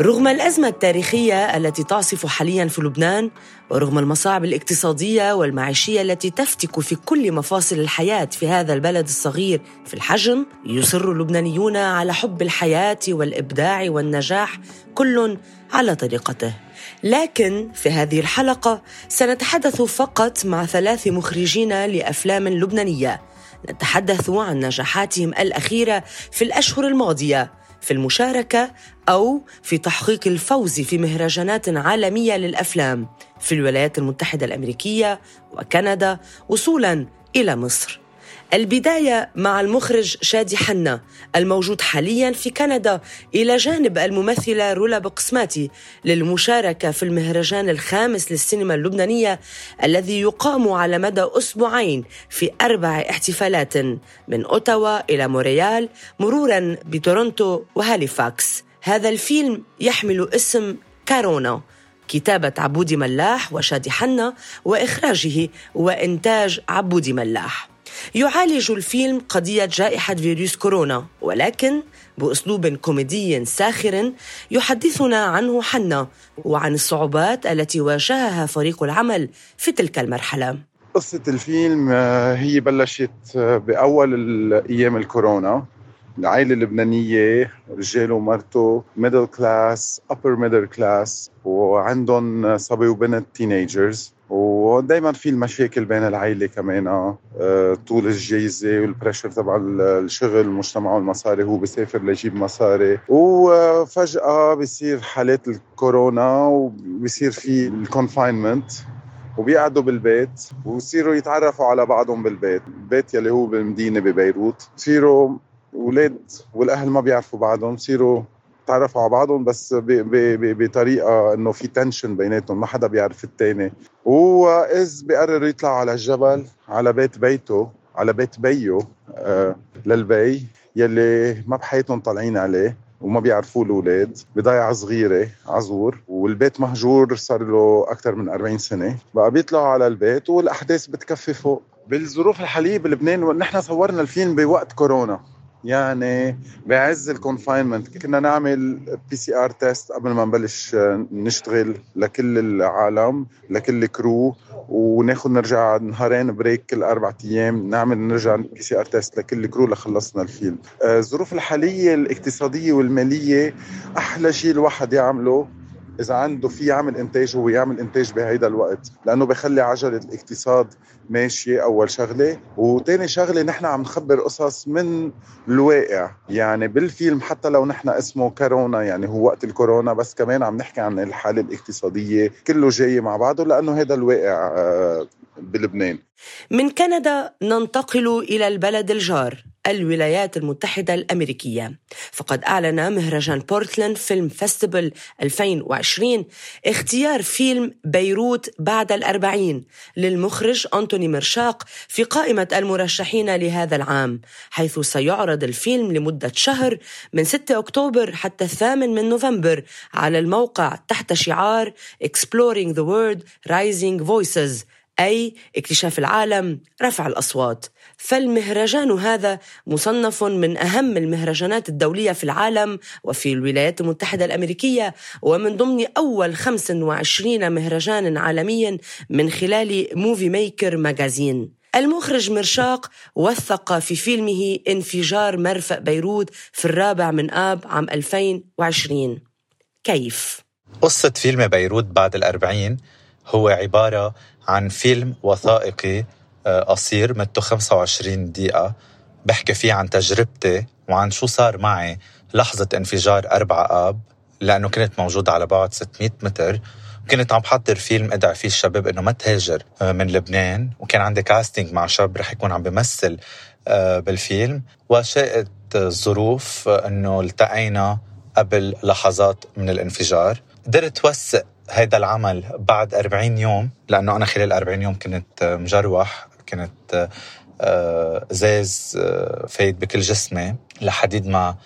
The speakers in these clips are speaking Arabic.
رغم الأزمة التاريخية التي تعصف حاليا في لبنان ورغم المصاعب الاقتصادية والمعيشية التي تفتك في كل مفاصل الحياة في هذا البلد الصغير في الحجم يصر اللبنانيون على حب الحياة والإبداع والنجاح كل على طريقته. لكن في هذه الحلقة سنتحدث فقط مع ثلاث مخرجين لأفلام لبنانية. نتحدث عن نجاحاتهم الأخيرة في الأشهر الماضية. في المشاركة أو في تحقيق الفوز في مهرجانات عالمية للأفلام في الولايات المتحدة الأمريكية وكندا وصولاً إلى مصر. البداية مع المخرج شادي حنا الموجود حاليا في كندا إلى جانب الممثلة رولا بقسماتي للمشاركة في المهرجان الخامس للسينما اللبنانية الذي يقام على مدى أسبوعين في أربع احتفالات من أوتاوا إلى مونتريال مرورا بتورونتو وهاليفاكس. هذا الفيلم يحمل اسم كورونا كتابة عبودي ملاح وشادي حنا وإخراج وإنتاج عبودي ملاح. يعالج الفيلم قضية جائحة فيروس كورونا ولكن بأسلوب كوميدي ساخر يحدثنا عنه حنا وعن الصعوبات التي واجهها فريق العمل في تلك المرحلة. قصة الفيلم آه، هي بلشت آه، بأول أيام الكورونا. العائلة اللبنانية رجال ومرته middle class upper middle class وعندهم صبي وبنت teenagers ودائما في المشاكل بين العائلة كمان آه، طول الجائحة وال pressure تبع الشغل المجتمع والمصاري هو بيسافر ليجيب مصاري. وفجأة بصير حالات الكورونا وبصير في ال confinement وبيقعدوا بالبيت وبصيروا يتعرفوا على بعضهم بالبيت. البيت يلي هو بالمدينة ببيروت. بصيروا أولاد والأهل ما بيعرفوا بعضهم بصيروا تعرفوا على بعضهم بس بطريقة إنه في تنشن بيناتهم ما حدا بيعرف الثاني واذ بيقرر يطلع على الجبل على بيت بيته على بيت بيه آه للبي يلي ما بحياتهم طالعين عليه وما بيعرفوه الأولاد بضيعة صغيرة عزور. والبيت مهجور صار له أكثر من 40 سنة. بقى بيطلعوا على البيت والأحداث بتكفي فوق. بالظروف الحالية بلبنان نحن صورنا الفيلم بوقت كورونا. يعني بعز ال confinement كنا نعمل PCR test قبل ما نبلش نشتغل لكل العالم لكل ال crew وناخذ نرجع نهارين break كل أربع أيام نعمل نرجع PCR test لكل ال crew لخلصنا الفيلم آه، الظروف الحالية الاقتصادية والمالية أحلى شيء الواحد يعمله إذا عنده في يعمل إنتاج هو يعمل إنتاج بهيدا الوقت لأنه بخلي عجلة الاقتصاد ماشية أول شغلة. وثاني شغلة نحن عم نخبر قصص من الواقع. يعني بالفيلم حتى لو نحن اسمه كورونا يعني هو وقت الكورونا بس كمان عم نحكي عن الحالة الاقتصادية كله جاي مع بعضه لأنه هذا الواقع آه، بلبنان. من كندا ننتقل إلى البلد الجار. الولايات المتحدة الأمريكية. فقد أعلن مهرجان Portland Film Festival 2020 اختيار فيلم بيروت بعد الأربعين للمخرج أنتوني مرشاق في قائمة المرشحين لهذا العام حيث سيعرض الفيلم لمدة شهر من 6 أكتوبر حتى الثامن من نوفمبر على الموقع تحت شعار Exploring the World Rising Voices أي اكتشاف العالم رفع الأصوات. فالمهرجان هذا مصنف من أهم المهرجانات الدولية في العالم وفي الولايات المتحدة الأمريكية ومن ضمن أول 25 مهرجان عالميا من خلال MovieMaker Magazine المخرج مرشاق وثق في فيلمه انفجار مرفأ بيروت في الرابع من آب عام 2020 كيف؟ قصة فيلم بيروت بعد الأربعين هو عبارة عن فيلم وثائقي قصير مدته 25 دقيقة. بحكي فيه عن تجربتي وعن شو صار معي لحظة انفجار أربعة آب لأنه كنت موجود على بعد 600 متر. كنت عم بحضر فيلم أدعي فيه الشباب إنه ما تهاجر آه، من لبنان. وكان عندي كاستنج مع شاب رح يكون عم بمثل آه، بالفيلم. وشاءت الظروف إنه التقينا قبل لحظات من الانفجار. قدرت وثق هيدا العمل بعد 40 يوم لأنه أنا خلال 40 يوم كنت مجروح. كنت آه، إزاز آه، فايت بكل جسمي لحديد ما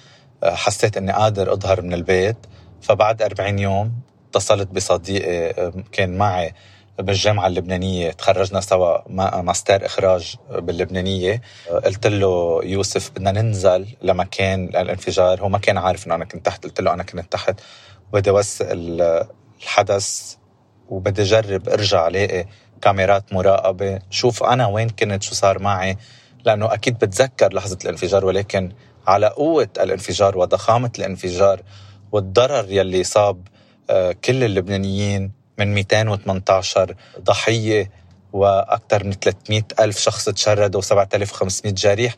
آه، حسيت إني قادر أظهر من البيت. فبعد 40 يوم اتصلت بصديقي كان معي بالجامعة اللبنانية. تخرجنا سوا ماستر إخراج باللبنانية. قلت له يوسف بدنا ننزل لمكان الانفجار هو ما كان عارف إنه أنا كنت تحت. قلت له أنا كنت تحت. بدي أوثق الحدث وبدي أجرب أرجع ألاقي كاميرات مراقبة. شوف أنا وين كنت شو صار معي. لأنه أكيد بتذكر لحظة الانفجار ولكن على قوة الانفجار وضخامة الانفجار والضرر يلي صاب آه، كل اللبنانيين من 218 ضحية وأكثر من 300 ألف شخص تشردوا و7500 جريح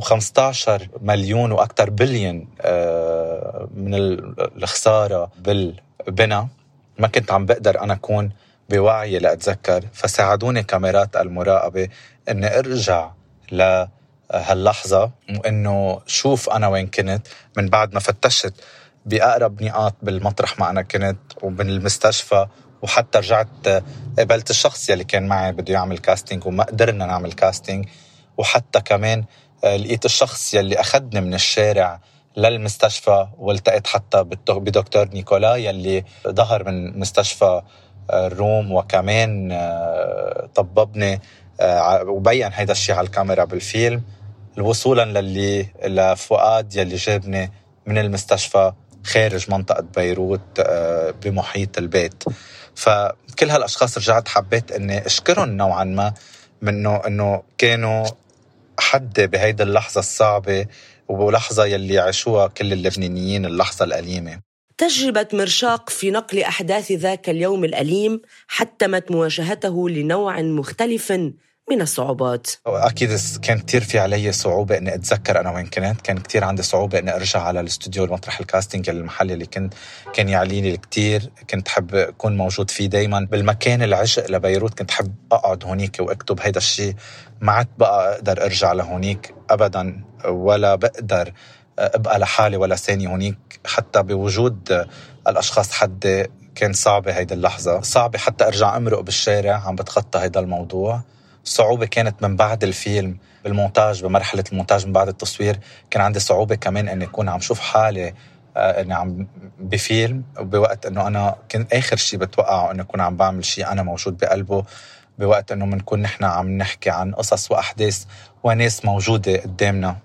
و15 مليون وأكثر بليون آه، من الخسارة بالبنى ما كنت عم بقدر أنا أكون بوعي لأتذكر فساعدوني كاميرات المراقبة إني أرجع لهاللحظه وإنه شوف أنا وين كنت من بعد ما فتشت بأقرب نقاط بالمطرح ما أنا كنت ومن المستشفى وحتى رجعت قابلت الشخص يلي كان معي بده يعمل كاستنج وما قدرنا نعمل كاستنج وحتى كمان لقيت الشخص يلي اخذني من الشارع للمستشفى والتقيت حتى بدكتور نيكولا يلي ظهر من مستشفى الروم وكمان آه، طببني آه، وبين هيدا الشيء على الكاميرا بالفيلم وصولا للي لفؤاد يلي جابني من المستشفى خارج منطقة بيروت آه، بمحيط البيت. فكل هالأشخاص رجعت حبيت أني أشكرهم نوعا ما منه أنه كانوا حد بهيدي اللحظة الصعبة ولحظة يلي عاشوها كل اللبنانيين اللحظة الأليمة. تجربة مرشاق في نقل أحداث ذاك اليوم الأليم حتمت مواجهته لنوع مختلف من الصعوبات. أكيد كان كثير في علي صعوبة إني أتذكر أنا وين كنت. كان كثير عندي صعوبة إني أرجع على الاستوديو المطرح الكاستنج المحل اللي كنت كان يعليني كثير كنت حب أكون موجود فيه دائما بالمكان العشق لبيروت كنت حب أقعد هونيك وأكتب هيدا الشيء ما عدت بقى أقدر أرجع لهونيك ابدا ولا بقدر ابقى لحالي ولا ثاني هونيك. حتى بوجود الأشخاص حدي كان صعبة هيدي اللحظة. صعبة حتى أرجع أمرق بالشارع عم بتخطى هيدا الموضوع. صعوبة كانت من بعد الفيلم بالمونتاج بمرحلة المونتاج من بعد التصوير كان عندي صعوبة كمان أني أكون عم شوف حالي آه، إني عم بفيلم بوقت إنه أنا كنت آخر شيء بتوقعه انه أكون عم بعمل شيء أنا موجود بقلبه بوقت إنه بنكون نحن عم نحكي عن قصص وأحداث وناس موجودة قدامنا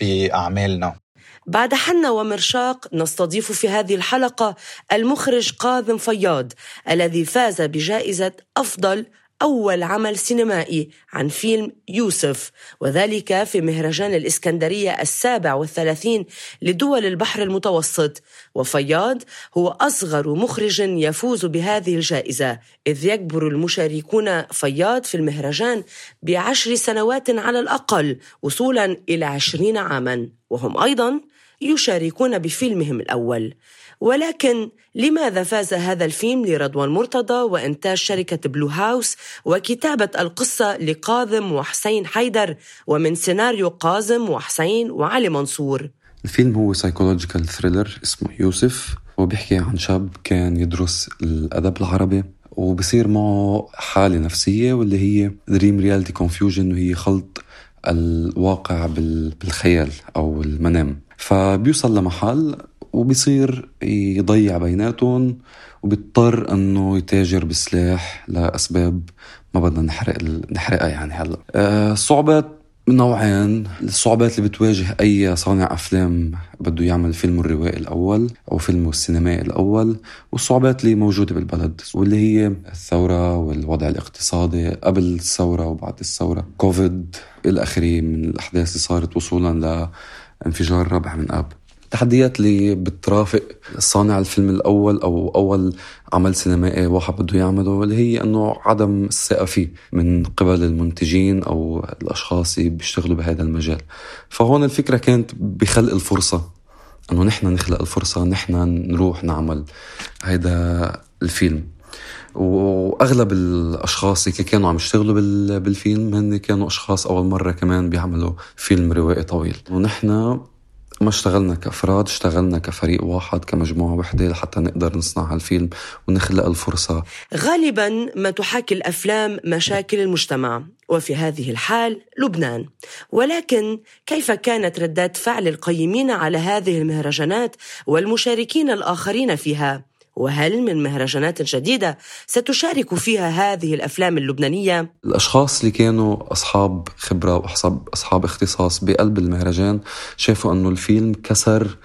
بأعمالنا. بعد حنا ومرشاق نستضيف في هذه الحلقة المخرج قاذم فياض الذي فاز بجائزة أفضل أول عمل سينمائي عن فيلم يوسف وذلك في مهرجان الإسكندرية السابع والثلاثين لدول البحر المتوسط. وفياض هو أصغر مخرج يفوز بهذه الجائزة إذ يكبر المشاركون فياض في المهرجان بعشر سنوات على الأقل وصولا إلى عشرين عاما. وهم أيضا يشاركون بفيلمهم الأول. ولكن لماذا فاز هذا الفيلم لرضوان مرتضى وإنتاج شركة بلو هاوس وكتابة القصة لكاظم وحسين حيدر ومن سيناريو كاظم وحسين وعلي منصور؟ الفيلم هو psychological thriller اسمه يوسف وبيحكي عن شاب كان يدرس الأدب العربي وبصير معه حالة نفسية واللي هي dream reality confusion وهي خلط الواقع بالخيال أو المنام. فبيوصل لمحل وبيصير يضيع بيناتهم وبيضطر إنه يتاجر بسلاح لأسباب ما بدنا نحرق نحرقها يعني هلأ. آه، الصعوبات نوعين. الصعوبات اللي بتواجه أي صانع أفلام بده يعمل فيلمه الروائي الأول أو فيلمه السينمائي الأول والصعوبات اللي موجودة بالبلد واللي هي الثورة والوضع الاقتصادي قبل الثورة وبعد الثورة كوفيد إلى آخره من الأحداث اللي صارت وصولا لانفجار ربع من أب. التحديات اللي بترافق صانع الفيلم الأول أو أول عمل سينمائي واحد بده يعمله اللي هي إنه عدم الثقة فيه من قبل المنتجين أو الأشخاص اللي بيشتغلوا بهذا المجال. فهون الفكرة كانت بخلق الفرصة إنه نحن نخلق الفرصة نحن نروح نعمل هيدا الفيلم. وأغلب الأشخاص اللي كانوا عم يشتغلوا بالفيلم هن كانوا أشخاص أول مرة كمان بيعملوا فيلم روائي طويل. ونحن ما اشتغلنا كأفراد اشتغلنا كفريق واحد كمجموعة وحدة لحتى نقدر نصنع هالفيلم ونخلق الفرصة. غالبا ما تحاكي الأفلام مشاكل المجتمع وفي هذه الحال لبنان. ولكن كيف كانت ردات فعل القيمين على هذه المهرجانات والمشاركين الآخرين فيها؟ وهل من مهرجانات جديدة ستشارك فيها هذه الأفلام اللبنانية؟ الأشخاص اللي كانوا أصحاب خبرة وأصحاب أصحاب اختصاص بقلب المهرجان شافوا أنه الفيلم كسر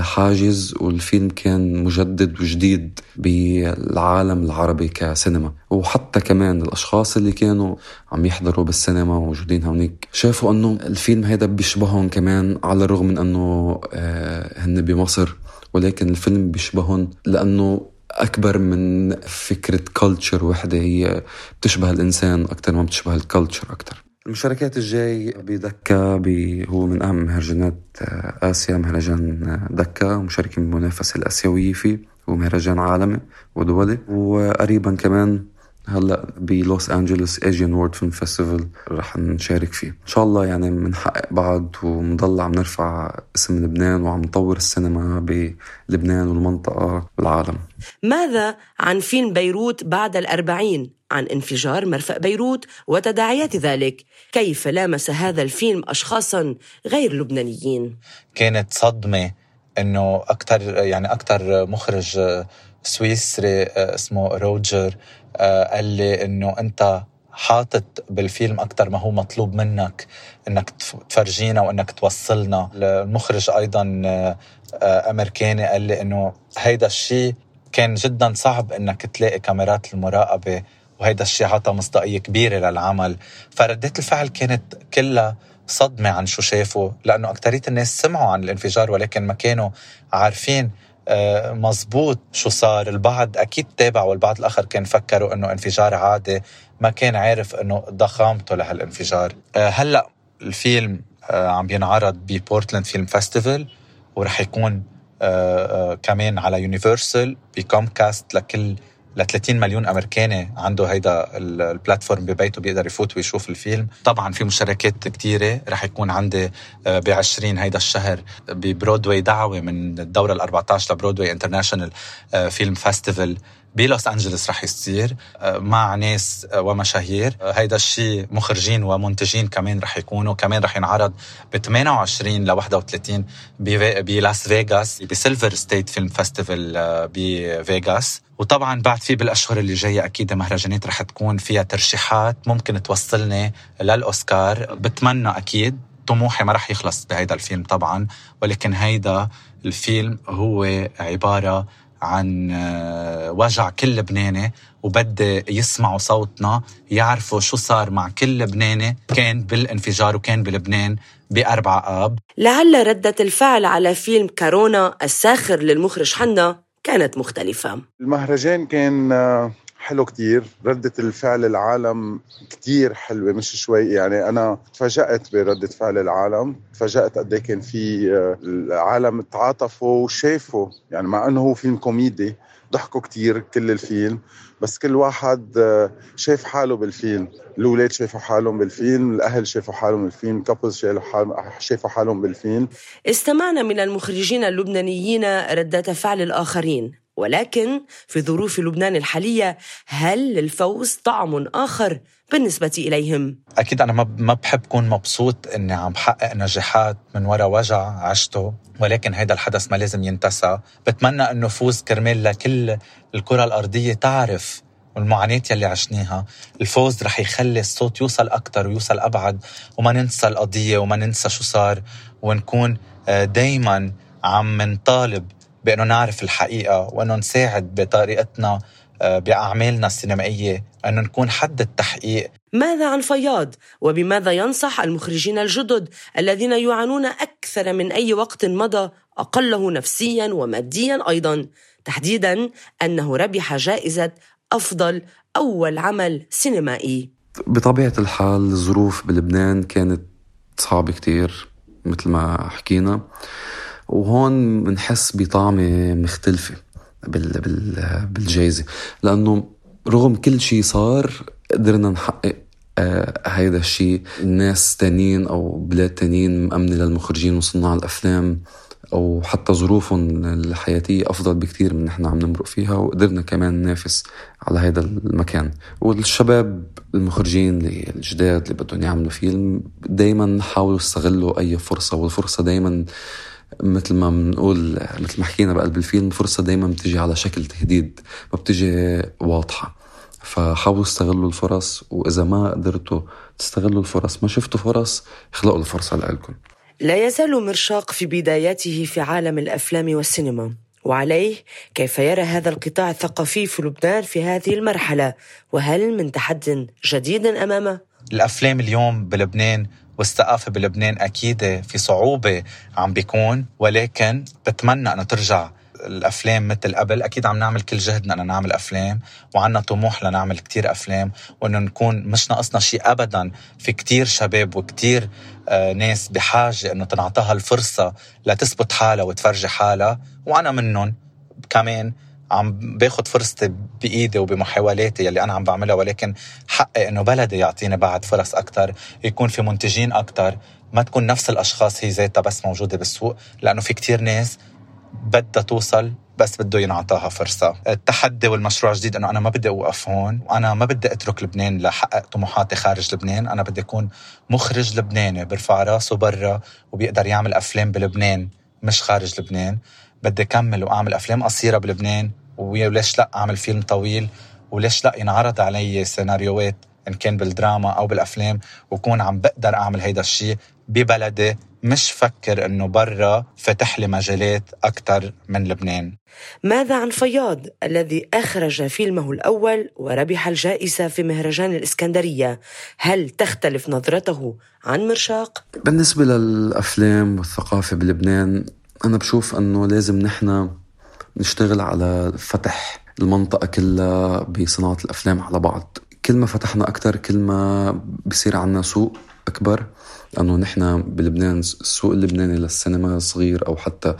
حاجز والفيلم كان مجدد وجديد بالعالم العربي كسينما. وحتى كمان الأشخاص اللي كانوا عم يحضروا بالسينما موجودين هونيك شافوا أنه الفيلم هذا بيشبههم كمان على الرغم من أنه آه، هن بمصر. ولكن الفيلم بيشبههم لأنه أكبر من فكرة culture وحدة هي بتشبه الإنسان أكثر ما بتشبه ال culture أكثر المشاركات الجاي بدكا يلي هو من أهم مهرجانات آه، آسيا مهرجان آه، دكا ومشارك بالمنافسة الآسيوية فيه هو مهرجان عالمي ودولي. وقريبا كمان هلأ بلوس أنجلوس Asian World Film Festival رح نشارك فيه. إن شاء الله يعني بنحقق بعض ومنضل عم نرفع اسم لبنان وعم نطور السينما بلبنان والمنطقة والعالم. ماذا عن فيلم بيروت بعد الأربعين؟ عن انفجار مرفأ بيروت وتداعيات ذلك. كيف لامس هذا الفيلم أشخاصا غير لبنانيين؟ كانت صدمة إنه أكثر يعني أكثر مخرج سويسري اسمه روجر قال لي إنه أنت حاطط بالفيلم أكثر ما هو مطلوب منك إنك تفرجينا وإنك توصلنا. المخرج أيضا أمريكاني قال لي إنه هيدا الشيء كان جدا صعب إنك تلاقي كاميرات المراقبة وهيدا الشيء عطى مصداقية كبيرة للعمل. فردات الفعل كانت كلها صدمة عن شو شافوا لأنه اكثريه الناس سمعوا عن الانفجار ولكن ما كانوا عارفين آه، مزبوط شو صار. البعض أكيد تابع والبعض الآخر كان فكروا أنه انفجار عادي ما كان عارف أنه ضخامته لهالانفجار. آه، هلأ الفيلم آه، عم بينعرض ب Portland Film Festival ورح يكون كمان على Universal ب Comcast لكل ل 30 مليون أمريكاني عنده هيدا ال platform ببيته بيقدر يفوت ويشوف الفيلم. طبعا في مشاركات كثيره رح يكون عندي آه، ب 20 هيدا الشهر ببرودواي دعوة من الدورة ال 14 ل Broadway International Film Festival بلوس انجلوس رح يصير آه، مع ناس آه، ومشاهير. هيدا الشيء مخرجين ومنتجين كمان رح يكونوا كمان رح ينعرض ب 28 ل 31 بلاس فيغاس ب Silver State Film Festival بفيغاس وطبعا بعد في بالأشهر اللي جاية أكيد مهرجانات رح تكون فيها ترشيحات ممكن توصلني للأوسكار. بتمنى أكيد طموحي ما رح يخلص بهيدا الفيلم طبعا ولكن هيدا الفيلم هو عبارة عن آه، وجع كل لبناني وبدي يسمعوا صوتنا يعرفوا شو صار مع كل لبناني كان بالانفجار وكان بلبنان بأربعة آب. لعل ردة الفعل على فيلم كورونا الساخر للمخرج حنا كانت مختلفة. المهرجان كان آه، حلو كتير. ردة الفعل العالم كتير حلوة مش شوي. يعني أنا تفاجأت بردة فعل العالم. تفاجأت قد إيه كان في آه، العالم تعاطفوا وشافوا يعني مع أنه هو فيلم كوميدي ضحكوا كتير كل الفيلم بس كل واحد آه، شاف حاله بالفيلم. الأولاد شافوا حالهم بالفيلم الأهل شافوا حالهم بالفيلم couples شافوا حالهم بالفيلم. استمعنا من المخرجين اللبنانيين ردة فعل الآخرين. ولكن في ظروف لبنان الحالية هل للفوز طعم آخر بالنسبة إليهم؟ أكيد أنا ما بحب كون مبسوط إني عم بحقق نجاحات من وراء وجع عشته ولكن هيدا الحدث ما لازم ينتسى بتمنى أنه فوز كرمال لكل الكرة الأرضية تعرف والمعاناة يلي عشناها الفوز رح يخلي الصوت يوصل أكتر ويوصل أبعد وما ننسى القضية وما ننسى شو صار ونكون آه، دايما عم نطالب بأنه نعرف الحقيقة وأنه نساعد بطريقتنا آه، بأعمالنا السينمائية أنه نكون حد التحقيق. ماذا عن فياض؟ وبماذا ينصح المخرجين الجدد الذين يعانون أكثر من أي وقت مضى أقله نفسيا وماديا أيضا؟ تحديدا أنه ربح جائزة أفضل أول عمل سينمائي. بطبيعة الحال الظروف بلبنان كانت صعبة كتير مثل ما حكينا. وهون بنحس بطعمة مختلفة بال بال بالجائزة لأنه رغم كل شيء صار قدرنا نحقق آه هيدا الشيء الناس تانيين أو بلاد تانيين مأمنة للمخرجين وصناع الأفلام أو حتى ظروفهم الحياتية أفضل بكتير من نحن عم نمرق فيها وقدرنا كمان ننافس على هذا المكان. والشباب المخرجين الجداد اللي بدهم يعملوا فيلم دايما حاولوا يستغلوا أي فرصة والفرصة دايما مثل ما بنقول مثل ما حكينا بقلب الفيلم فرصة دايما بتجي على شكل تهديد ما بتجي واضحة. فحاولوا استغلوا الفرص وإذا ما قدرتوا تستغلوا الفرص ما شفتوا فرص اخلقوا الفرصة لكم لا يزال مرشاق في بداياته في عالم الأفلام والسينما وعليه كيف يرى هذا القطاع الثقافي في لبنان في هذه المرحلة؟ وهل من تحد جديد أمامه؟ الأفلام اليوم بلبنان والثقافه بلبنان أكيد في صعوبة عم بيكون ولكن بتمنى أنه ترجع الأفلام مثل قبل. أكيد عم نعمل كل جهدنا انه نعمل أفلام وعنا طموح لنعمل كتير أفلام وإنه نكون مش ناقصنا شيء ابدا. في كتير شباب وكتير آه ناس بحاجة إنه تنعطاها الفرصة لتثبت حالها وتفرجي حالها وأنا منهم كمان. عم باخذ فرصتي بإيدي وبمحاولاتي يلي أنا عم بعملها ولكن حقي إنه بلدي يعطيني بعد فرص أكثر يكون في منتجين أكثر ما تكون نفس الأشخاص هي ذاتها بس موجودة بالسوق لأنه في كتير ناس بدها توصل بس بده ينعطاها فرصة. التحدي والمشروع الجديد أنه أنا ما بدي أوقف هون وأنا ما بدي أترك لبنان لحقق طموحاتي خارج لبنان أنا بدي أكون مخرج لبناني برفع راسه برا وبيقدر يعمل أفلام بلبنان مش خارج لبنان بدي أكمل وأعمل أفلام قصيرة بلبنان وليش لا أعمل فيلم طويل؟ وليش لا ينعرض علي سيناريوهات إن كان بالدراما أو بالأفلام وكون عم بقدر أعمل هيدا الشيء ببلدي؟ مش فكر إنه برا فتح لي مجالات أكثر من لبنان. ماذا عن فياض الذي أخرج فيلمه الأول وربح الجائزة في مهرجان الإسكندرية؟ هل تختلف نظرته عن مرشاق؟ بالنسبة للأفلام والثقافة بلبنان أنا بشوف إنه لازم نحن نشتغل على فتح المنطقة كلها بصناعة الأفلام على بعض. كل ما فتحنا أكثر كل ما بصير عنا سوق أكبر لأنه نحن بلبنان السوق اللبناني للسينما صغير أو حتى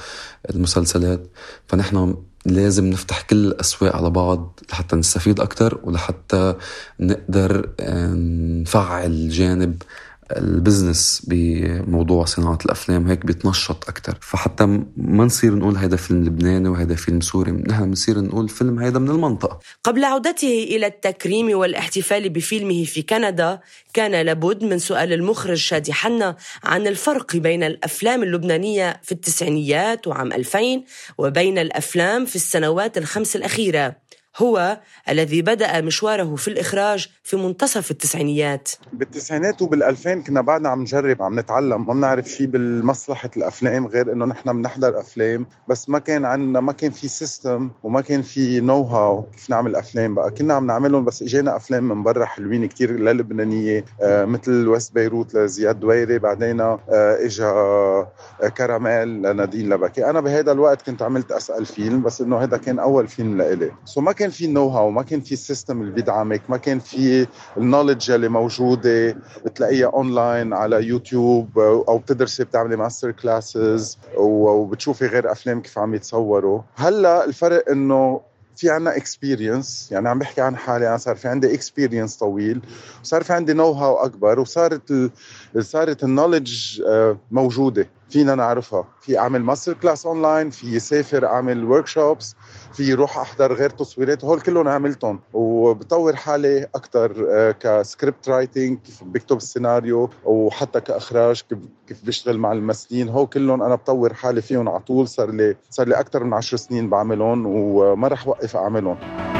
المسلسلات. فنحن لازم نفتح كل الأسواق على بعض لحتى نستفيد أكتر ولحتى نقدر آه، نفعل جانب ال business بموضوع صناعة الأفلام هيك بيتنشط أكتر. فحتى ما نصير نقول هذا فيلم لبناني وهذا فيلم سوري. نحن بنصير نقول فيلم هذا من المنطقة. قبل عودته إلى التكريم والاحتفال بفيلمه في كندا كان لابد من سؤال المخرج شادي حنا عن الفرق بين الأفلام اللبنانية في التسعينيات وعام 2000 وبين الأفلام في السنوات الخمس الأخيرة. هو الذي بدأ مشواره في الإخراج في منتصف التسعينيات. بالتسعينات وبال2000 كنا بعدنا عم نجرب عم نتعلم ما بنعرف شيء بالمصلحة الأفلام غير إنه نحن بنحضر أفلام بس ما كان عندنا ما كان في system وما كان في know-how كيف نعمل أفلام بقى. كنا عم نعملهم بس إجينا أفلام من برا حلوين كتير للبنانية آه مثل وست بيروت لزياد دويري بعدين آه إجا آه كراميل لنادين لبكي. أنا بهذا الوقت كنت عملت أصلا فيلم بس إنه هذا كان أول فيلم لإلي. so ما كان في know-how ما كان في ال system اللي بيدعمك ما كان في ال knowledge اللي موجودة. بتلاقيها اونلاين على يوتيوب أو بتدرسي بتعملي master classes وبتشوفي غير أفلام كيف عم يتصوروا. هلأ الفرق إنه في عنا experience يعني عم بحكي عن حالي أنا صار في عندي experience طويل وصار في عندي know-how أكبر وصارت ال... صارت ال knowledge آه، موجودة. فينا نعرفها في أعمل master class online في سافر أعمل workshops في روح أحضر غير تصويرات. هول كلهم عملتهم. وبطور حالي أكثر ك script writing كيف بكتب السيناريو وحتى كأخراج كيف كيف بشتغل مع الممثلين. هو كلهم أنا بطور حالي فيهم على طول. صار لي صار لي أكثر من 10 سنين بعملهم وما رح وقف أعملهم.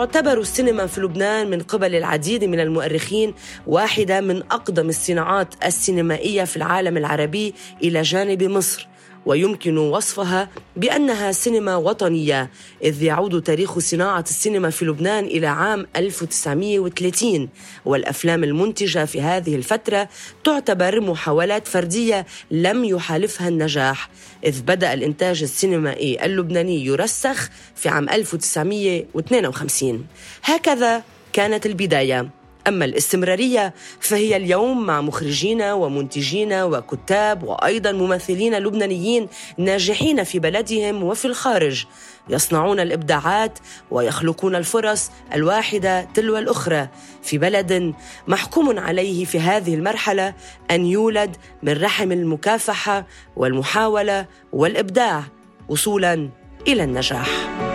تعتبر السينما في لبنان من قبل العديد من المؤرخين واحدة من أقدم الصناعات السينمائية في العالم العربي إلى جانب مصر. ويمكن وصفها بأنها سينما وطنية إذ يعود تاريخ صناعة السينما في لبنان إلى عام 1930 والأفلام المنتجة في هذه الفترة تعتبر محاولات فردية لم يحالفها النجاح إذ بدأ الإنتاج السينمائي اللبناني يرسخ في عام 1952 هكذا كانت البداية. أما الاستمرارية فهي اليوم مع مخرجين ومنتجين وكتاب وأيضا ممثلين لبنانيين ناجحين في بلدهم وفي الخارج يصنعون الإبداعات ويخلقون الفرص الواحدة تلو الأخرى. في بلد محكوم عليه في هذه المرحلة أن يولد من رحم المكافحة والمحاولة والإبداع وصولا إلى النجاح.